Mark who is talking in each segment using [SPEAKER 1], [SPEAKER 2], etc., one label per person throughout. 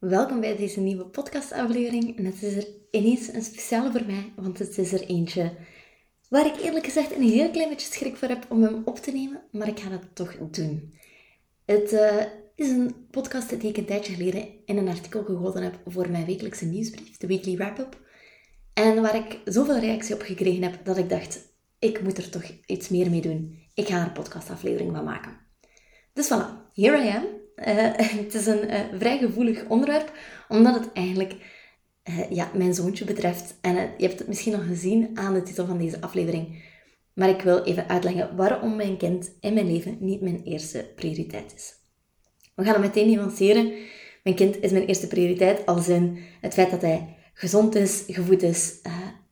[SPEAKER 1] Welkom bij deze nieuwe podcastaflevering. En het is er ineens een speciale voor mij, want het is er eentje waar ik eerlijk gezegd een heel klein beetje schrik voor heb om hem op te nemen, maar ik ga het toch doen. Het uh, is een podcast die ik een tijdje geleden in een artikel gegoten heb voor mijn wekelijkse nieuwsbrief, de Weekly Wrap-Up. En waar ik zoveel reactie op gekregen heb dat ik dacht, ik moet er toch iets meer mee doen. Ik ga er een podcastaflevering van maken. Dus voilà, here I am. Uh, het is een uh, vrij gevoelig onderwerp, omdat het eigenlijk uh, ja, mijn zoontje betreft. En je hebt het misschien nog gezien aan de titel van deze aflevering. Maar ik wil even uitleggen waarom mijn kind in mijn leven niet mijn eerste prioriteit is. We gaan het meteen nuanceren. Mijn kind is mijn eerste prioriteit, als in het feit dat hij gezond is, gevoed is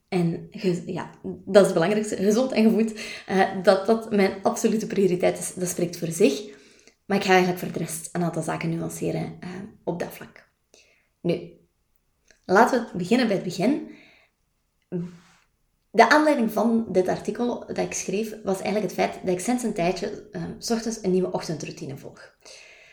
[SPEAKER 1] en ja, dat is het belangrijkste, gezond en gevoed. dat dat mijn absolute prioriteit is, dat spreekt voor zich. Maar ik ga eigenlijk voor de rest een aantal zaken nuanceren uh, op dat vlak. Nu, laten we beginnen bij het begin. De aanleiding van dit artikel dat ik schreef was eigenlijk het feit dat ik sinds een tijdje uh, s ochtends een nieuwe ochtendroutine volg.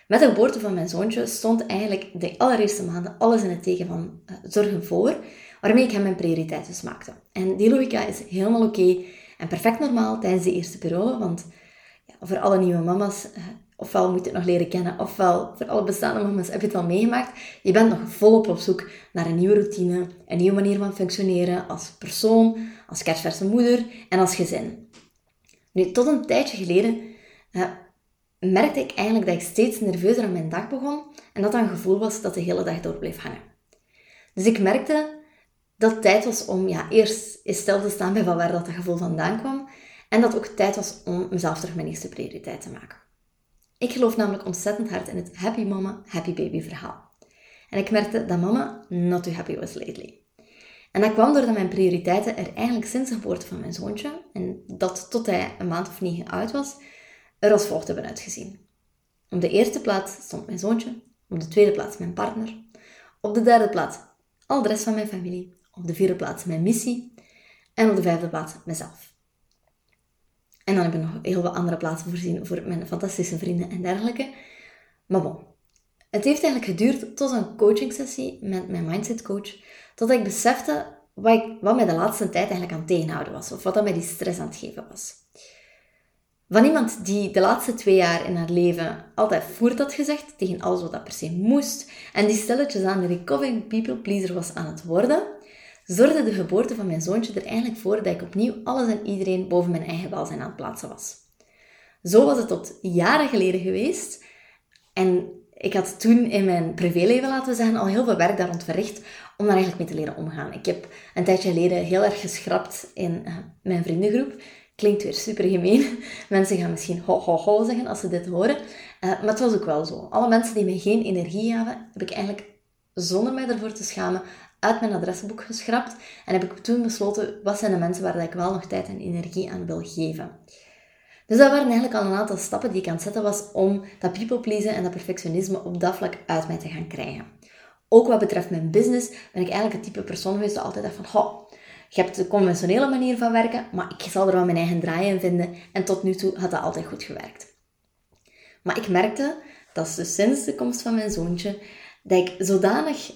[SPEAKER 1] Met de geboorte van mijn zoontje stond eigenlijk de allereerste maanden alles in het teken van uh, zorgen voor, waarmee ik hem mijn prioriteiten maakte. En die logica is helemaal oké en perfect normaal tijdens de eerste periode, want ja, voor alle nieuwe mama's ofwel moet je het nog leren kennen, ofwel voor alle bestaande mama's heb je het al meegemaakt. Je bent nog volop op zoek naar een nieuwe routine, een nieuwe manier van functioneren als persoon, als kerstverse moeder en als gezin. Nu, tot een tijdje geleden uh, merkte ik eigenlijk dat ik steeds nerveuzer aan mijn dag begon en dat dat een gevoel was dat de hele dag door bleef hangen. Dus ik merkte dat het tijd was om ja, eerst eens stil te staan bij waar dat gevoel vandaan kwam en dat het ook tijd was om mezelf terug mijn eerste prioriteit te maken. Ik geloof namelijk ontzettend hard in het happy mama, happy baby verhaal. En ik merkte dat mama not too happy was lately. En dat kwam doordat mijn prioriteiten er eigenlijk sinds de geboorte van mijn zoontje, en dat tot hij een maand of negen oud was, er als volgt hebben uitgezien. Op de eerste plaats stond mijn zoontje, op de tweede plaats mijn partner, op de derde plaats al de rest van mijn familie, op de vierde plaats mijn missie en op de vijfde plaats mezelf. En dan heb ik nog heel wat andere plaatsen voorzien voor mijn fantastische vrienden en dergelijke. Maar bon, het heeft eigenlijk geduurd tot een coaching sessie met mijn mindset coach, tot ik besefte wat, ik, wat mij de laatste tijd eigenlijk aan het tegenhouden was, of wat dat mij die stress aan het geven was. Van iemand die de laatste twee jaar in haar leven altijd voert had gezegd, tegen alles wat dat per se moest, en die stilletjes aan de recovering people pleaser was aan het worden, zorgde de geboorte van mijn zoontje er eigenlijk voor dat ik opnieuw alles en iedereen boven mijn eigen welzijn aan het plaatsen was. Zo was het tot jaren geleden geweest. En ik had toen in mijn privéleven, laten we zeggen, al heel veel werk daar rond verricht om daar eigenlijk mee te leren omgaan. Ik heb een tijdje geleden heel erg geschrapt in uh, mijn vriendengroep. Klinkt weer super gemeen. Mensen gaan misschien ho ho ho zeggen als ze dit horen. Uh, maar het was ook wel zo. Alle mensen die mij geen energie gaven, heb ik eigenlijk zonder mij ervoor te schamen uit mijn adresboek geschrapt. En heb ik toen besloten, wat zijn de mensen waar ik wel nog tijd en energie aan wil geven. Dus dat waren eigenlijk al een aantal stappen die ik aan het zetten was om dat people pleasen en dat perfectionisme op dat vlak uit mij te gaan krijgen. Ook wat betreft mijn business ben ik eigenlijk het type persoon geweest dat altijd dacht van, ho, je hebt de conventionele manier van werken, maar ik zal er wel mijn eigen draai in vinden. En tot nu toe had dat altijd goed gewerkt. Maar ik merkte, dat dus sinds de komst van mijn zoontje, dat ik zodanig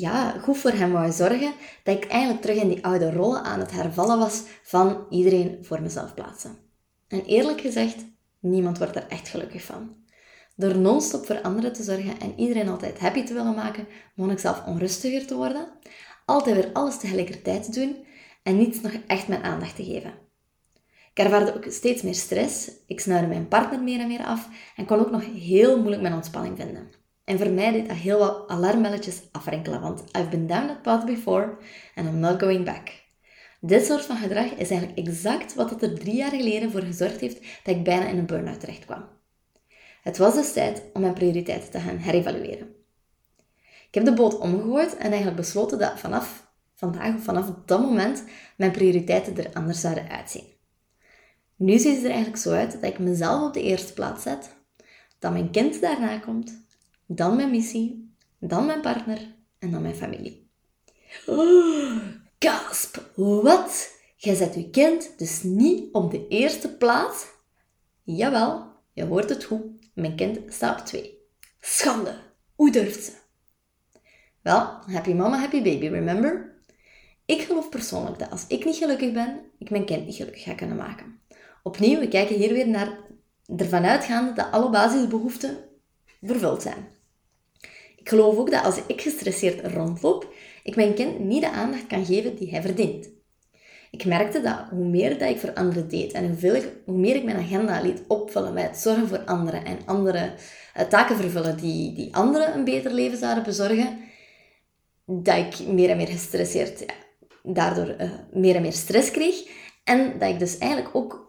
[SPEAKER 1] ja, goed voor hem wou zorgen, dat ik eigenlijk terug in die oude rollen aan het hervallen was van iedereen voor mezelf plaatsen. En eerlijk gezegd, niemand wordt er echt gelukkig van. Door non-stop voor anderen te zorgen en iedereen altijd happy te willen maken, begon ik zelf onrustiger te worden, altijd weer alles tegelijkertijd te doen en niets nog echt mijn aandacht te geven. Ik ervaarde ook steeds meer stress, ik snuurde mijn partner meer en meer af en kon ook nog heel moeilijk mijn ontspanning vinden. En voor mij deed dat heel wat alarmbelletjes afrinkelen, want I've been down that path before and I'm not going back. Dit soort van gedrag is eigenlijk exact wat er drie jaar geleden voor gezorgd heeft dat ik bijna in een burn-out terecht kwam. Het was dus tijd om mijn prioriteiten te gaan herevalueren. Ik heb de boot omgegooid en eigenlijk besloten dat vanaf vandaag of vanaf dat moment mijn prioriteiten er anders zouden uitzien. Nu ziet het er eigenlijk zo uit dat ik mezelf op de eerste plaats zet, dat mijn kind daarna komt, dan mijn missie, dan mijn partner en dan mijn familie. Gasp! Wat? Jij zet je kind dus niet op de eerste plaats? Jawel, je hoort het goed. Mijn kind staat op twee. Schande! Hoe durft ze? Wel, happy mama, happy baby, remember? Ik geloof persoonlijk dat als ik niet gelukkig ben, ik mijn kind niet gelukkig ga kunnen maken. Opnieuw, we kijken hier weer naar ervan uitgaande dat alle basisbehoeften vervuld zijn. Ik geloof ook dat als ik gestresseerd rondloop, ik mijn kind niet de aandacht kan geven die hij verdient. Ik merkte dat hoe meer dat ik voor anderen deed en hoe meer ik mijn agenda liet opvullen met zorgen voor anderen en andere uh, taken vervullen die, die anderen een beter leven zouden bezorgen, dat ik meer en meer gestresseerd, ja, daardoor uh, meer en meer stress kreeg. En dat ik dus eigenlijk ook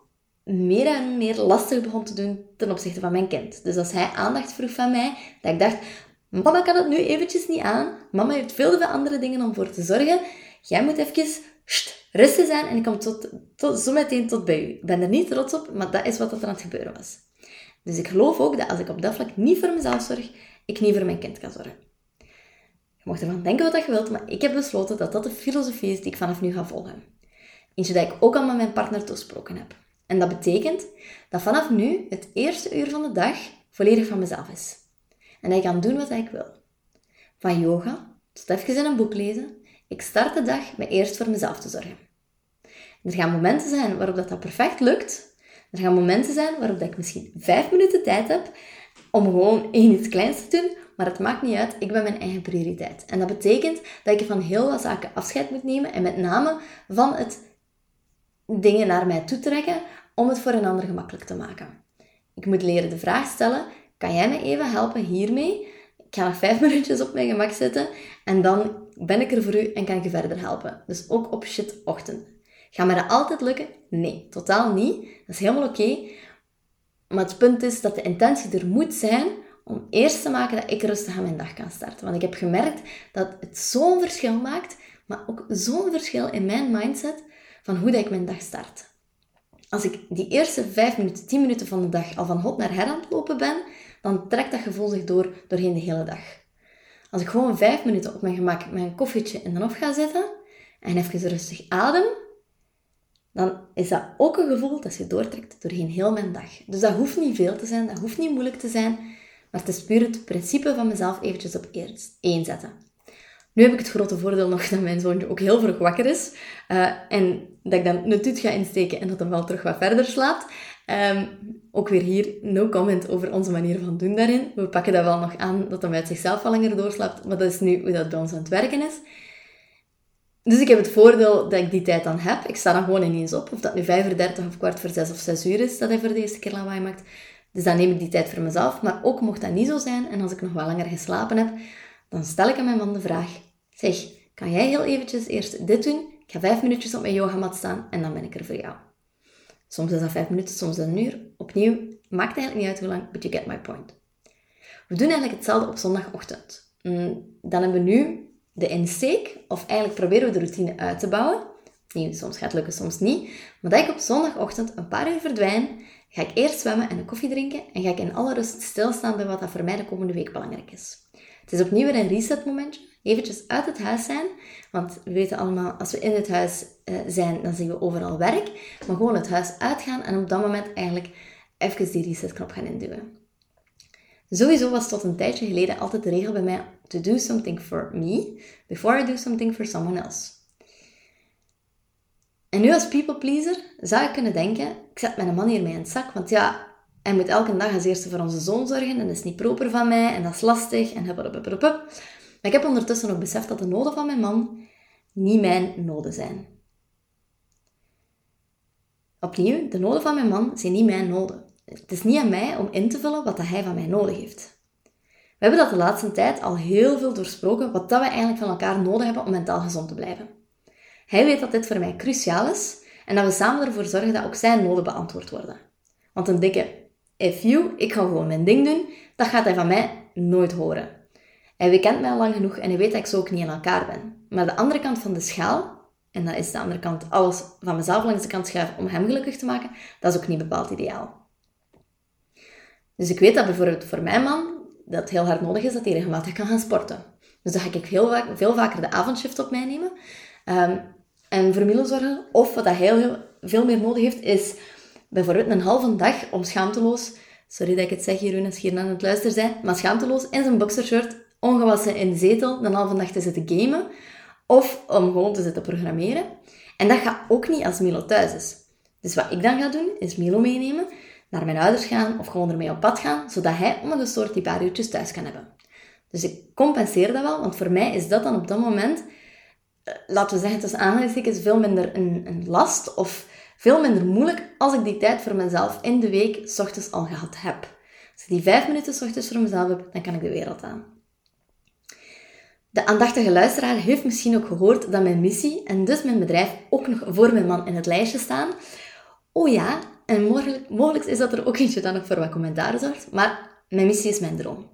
[SPEAKER 1] meer en meer lastig begon te doen ten opzichte van mijn kind. Dus als hij aandacht vroeg van mij, dat ik dacht, mama kan het nu eventjes niet aan. Mama heeft veel te veel andere dingen om voor te zorgen. Jij moet even rustig zijn en ik kom tot, tot, zo meteen tot bij u. Ik ben er niet trots op, maar dat is wat er aan het gebeuren was. Dus ik geloof ook dat als ik op dat vlak niet voor mezelf zorg, ik niet voor mijn kind kan zorgen. Je mocht ervan denken wat je wilt, maar ik heb besloten dat dat de filosofie is die ik vanaf nu ga volgen. Eentje dat ik ook al met mijn partner toesproken heb. En dat betekent dat vanaf nu het eerste uur van de dag volledig van mezelf is. En ik kan doen wat ik wil. Van yoga tot even in een boek lezen. Ik start de dag met eerst voor mezelf te zorgen. er gaan momenten zijn waarop dat, dat perfect lukt. Er gaan momenten zijn waarop dat ik misschien vijf minuten tijd heb om gewoon één iets kleins te doen. Maar het maakt niet uit, ik ben mijn eigen prioriteit. En dat betekent dat ik van heel wat zaken afscheid moet nemen. En met name van het dingen naar mij toe trekken om het voor een ander gemakkelijk te maken. Ik moet leren de vraag stellen, kan jij me even helpen hiermee? Ik ga nog vijf minuutjes op mijn gemak zitten en dan ben ik er voor u en kan ik je verder helpen. Dus ook op shit ochtend. Gaat mij dat altijd lukken? Nee, totaal niet. Dat is helemaal oké. Maar het punt is dat de intentie er moet zijn om eerst te maken dat ik rustig aan mijn dag kan starten. Want ik heb gemerkt dat het zo'n verschil maakt, maar ook zo'n verschil in mijn mindset van hoe dat ik mijn dag start. Als ik die eerste 5 minuten, 10 minuten van de dag al van hot naar her aan het lopen ben, dan trekt dat gevoel zich door doorheen de hele dag. Als ik gewoon 5 minuten op mijn gemak mijn koffietje in de hof ga zetten en even rustig adem, dan is dat ook een gevoel dat zich doortrekt doorheen heel mijn dag. Dus dat hoeft niet veel te zijn, dat hoeft niet moeilijk te zijn, maar het is puur het principe van mezelf eventjes op één zetten. Nu heb ik het grote voordeel nog dat mijn zoontje ook heel vroeg wakker is. Uh, en dat ik dan een tut ga insteken en dat hem wel terug wat verder slaapt. Um, ook weer hier, no comment over onze manier van doen daarin. We pakken dat wel nog aan, dat hij uit zichzelf wel langer doorslaapt. Maar dat is nu hoe dat bij ons aan het werken is. Dus ik heb het voordeel dat ik die tijd dan heb. Ik sta dan gewoon ineens op. Of dat nu 35 of kwart voor 6 of 6 uur is dat hij voor de eerste keer lawaai maakt. Dus dan neem ik die tijd voor mezelf. Maar ook mocht dat niet zo zijn en als ik nog wel langer geslapen heb, dan stel ik aan mijn man de vraag: Zeg, kan jij heel eventjes eerst dit doen? Ik ga vijf minuutjes op mijn yogamat staan en dan ben ik er voor jou. Soms is dat vijf minuten, soms een uur. Opnieuw, maakt eigenlijk niet uit hoe lang, but you get my point. We doen eigenlijk hetzelfde op zondagochtend. Mm, dan hebben we nu de insteek, of eigenlijk proberen we de routine uit te bouwen. Opnieuw, soms gaat het lukken, soms niet. Maar dat ik op zondagochtend een paar uur verdwijn, ga ik eerst zwemmen en een koffie drinken en ga ik in alle rust stilstaan bij wat dat voor mij de komende week belangrijk is. Het is opnieuw weer een reset momentje. Eventjes uit het huis zijn. Want we weten allemaal, als we in het huis uh, zijn, dan zien we overal werk. Maar gewoon het huis uitgaan en op dat moment eigenlijk even die resetknop gaan induwen. Sowieso was tot een tijdje geleden altijd de regel bij mij to do something for me before I do something for someone else. En nu als people pleaser zou ik kunnen denken, ik zet mijn man hiermee in het zak, want ja, hij moet elke dag als eerste voor onze zoon zorgen en dat is niet proper van mij en dat is lastig en Maar ik heb ondertussen ook beseft dat de noden van mijn man niet mijn noden zijn. Opnieuw, de noden van mijn man zijn niet mijn noden. Het is niet aan mij om in te vullen wat hij van mij nodig heeft. We hebben dat de laatste tijd al heel veel doorsproken, wat dat we eigenlijk van elkaar nodig hebben om mentaal gezond te blijven. Hij weet dat dit voor mij cruciaal is en dat we samen ervoor zorgen dat ook zijn noden beantwoord worden. Want een dikke if you, ik ga gewoon mijn ding doen, dat gaat hij van mij nooit horen. Hij kent mij al lang genoeg en hij weet dat ik zo ook niet in elkaar ben. Maar de andere kant van de schaal, en dat is de andere kant alles van mezelf langs de kant schuiven om hem gelukkig te maken, dat is ook niet bepaald ideaal. Dus ik weet dat bijvoorbeeld voor mijn man dat heel hard nodig is dat hij regelmatig kan gaan sporten. Dus dan ga ik veel, veel vaker de avondshift op mij nemen. Um, en voor Milo zorgen. Of wat heel, heel veel meer nodig heeft, is bijvoorbeeld een halve dag om schaamteloos, sorry dat ik het zeg Jeroen als hier aan het luisteren zijn, maar schaamteloos in zijn boxershirt, ongewassen in de zetel, een halve dag te zitten gamen. Of om gewoon te zitten programmeren. En dat gaat ook niet als Milo thuis is. Dus wat ik dan ga doen, is Milo meenemen, naar mijn ouders gaan of gewoon ermee op pad gaan, zodat hij ongestoord die paar uurtjes thuis kan hebben. Dus ik compenseer dat wel, want voor mij is dat dan op dat moment, eh, laten we zeggen tussen aanhalingstekens, veel minder een, een last of veel minder moeilijk als ik die tijd voor mezelf in de week s ochtends al gehad heb. Als ik die vijf minuten s ochtends voor mezelf heb, dan kan ik de wereld aan. De aandachtige luisteraar heeft misschien ook gehoord dat mijn missie en dus mijn bedrijf ook nog voor mijn man in het lijstje staan. Oh ja, en mogelijk, mogelijk is dat er ook eentje dan nog voor wat commentaar zorgt, maar mijn missie is mijn droom.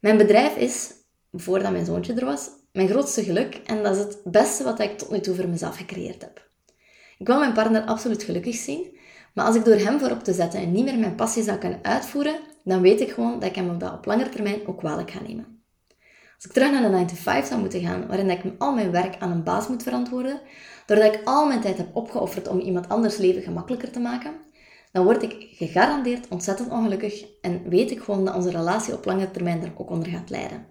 [SPEAKER 1] Mijn bedrijf is, voordat mijn zoontje er was, mijn grootste geluk en dat is het beste wat ik tot nu toe voor mezelf gecreëerd heb. Ik wil mijn partner absoluut gelukkig zien, maar als ik door hem voorop te zetten en niet meer mijn passie zou kunnen uitvoeren, dan weet ik gewoon dat ik hem op dat op langere termijn ook kwalijk ga nemen. Als ik terug naar de 9 to 5 zou moeten gaan, waarin ik al mijn werk aan een baas moet verantwoorden, doordat ik al mijn tijd heb opgeofferd om iemand anders leven gemakkelijker te maken, dan word ik gegarandeerd ontzettend ongelukkig en weet ik gewoon dat onze relatie op lange termijn er ook onder gaat lijden.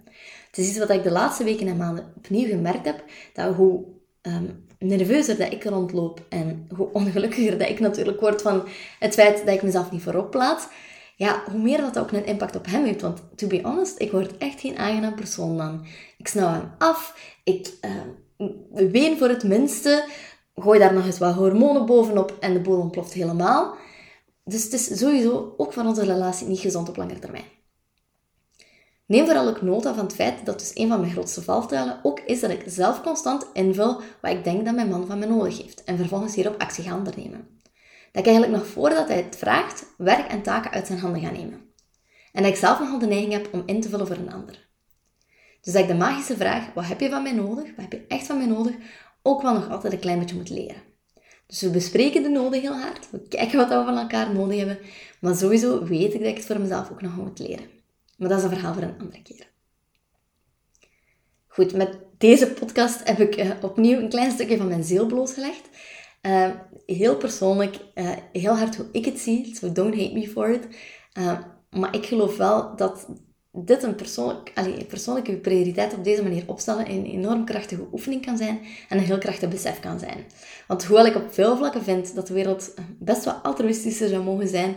[SPEAKER 1] Het is iets wat ik de laatste weken en maanden opnieuw gemerkt heb, dat hoe um, nerveuzer dat ik rondloop en hoe ongelukkiger dat ik natuurlijk word van het feit dat ik mezelf niet voorop plaats, ja, hoe meer dat ook een impact op hem heeft. Want, to be honest, ik word echt geen aangenaam persoon dan. Ik snauw hem af, ik uh, ween voor het minste, gooi daar nog eens wat hormonen bovenop en de boel ontploft helemaal. Dus het is sowieso ook van onze relatie niet gezond op lange termijn. Neem vooral ook nota van het feit dat dus een van mijn grootste valtuilen ook is dat ik zelf constant invul wat ik denk dat mijn man van me nodig heeft en vervolgens hierop actie ga ondernemen. Dat ik eigenlijk nog voordat hij het vraagt, werk en taken uit zijn handen ga nemen. En dat ik zelf nogal de neiging heb om in te vullen voor een ander. Dus dat ik de magische vraag, wat heb je van mij nodig, wat heb je echt van mij nodig, ook wel nog altijd een klein beetje moet leren. Dus we bespreken de noden heel hard. We kijken wat we van elkaar nodig hebben. Maar sowieso weet ik dat ik het voor mezelf ook nog moet leren. Maar dat is een verhaal voor een andere keer. Goed, met deze podcast heb ik uh, opnieuw een klein stukje van mijn ziel blootgelegd. Uh, heel persoonlijk, uh, heel hard hoe ik het zie. So don't hate me for it. maar ik geloof wel dat dit een persoonlijk, persoonlijke prioriteit op deze manier opstellen een enorm krachtige oefening kan zijn en een heel krachtig besef kan zijn. Want hoewel ik op veel vlakken vind dat de wereld best wel altruïstischer zou mogen zijn,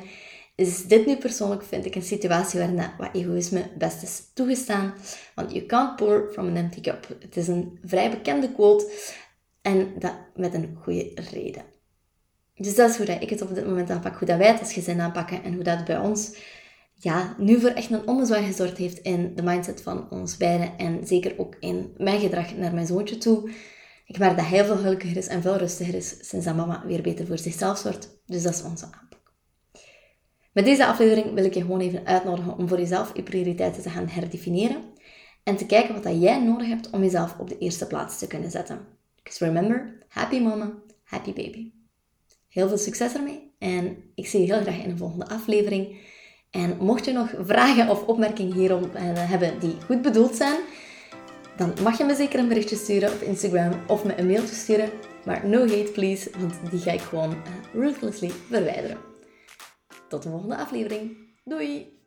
[SPEAKER 1] is dit nu persoonlijk, vind ik, een situatie waarin wat egoïsme best is toegestaan. Want you can't pour from an empty cup. Het is een vrij bekende quote en dat met een goede reden. Dus dat is hoe dat ik het op dit moment aanpak, hoe dat wij het als gezin aanpakken en hoe dat bij ons ja, nu voor echt een ommezwaai gezorgd heeft in de mindset van ons beiden en zeker ook in mijn gedrag naar mijn zoontje toe. Ik merk dat hij veel gelukkiger is en veel rustiger is sinds dat mama weer beter voor zichzelf zorgt. Dus dat is onze aanpak. Met deze aflevering wil ik je gewoon even uitnodigen om voor jezelf je prioriteiten te gaan herdefiniëren en te kijken wat dat jij nodig hebt om jezelf op de eerste plaats te kunnen zetten. Because remember, happy mama, happy baby. Heel veel succes ermee en ik zie je heel graag in de volgende aflevering. En mocht je nog vragen of opmerkingen hierop eh, hebben die goed bedoeld zijn, dan mag je me zeker een berichtje sturen op Instagram of me een mailtje sturen. Maar no hate please, want die ga ik gewoon uh, ruthlessly verwijderen. Tot de volgende aflevering. Doei!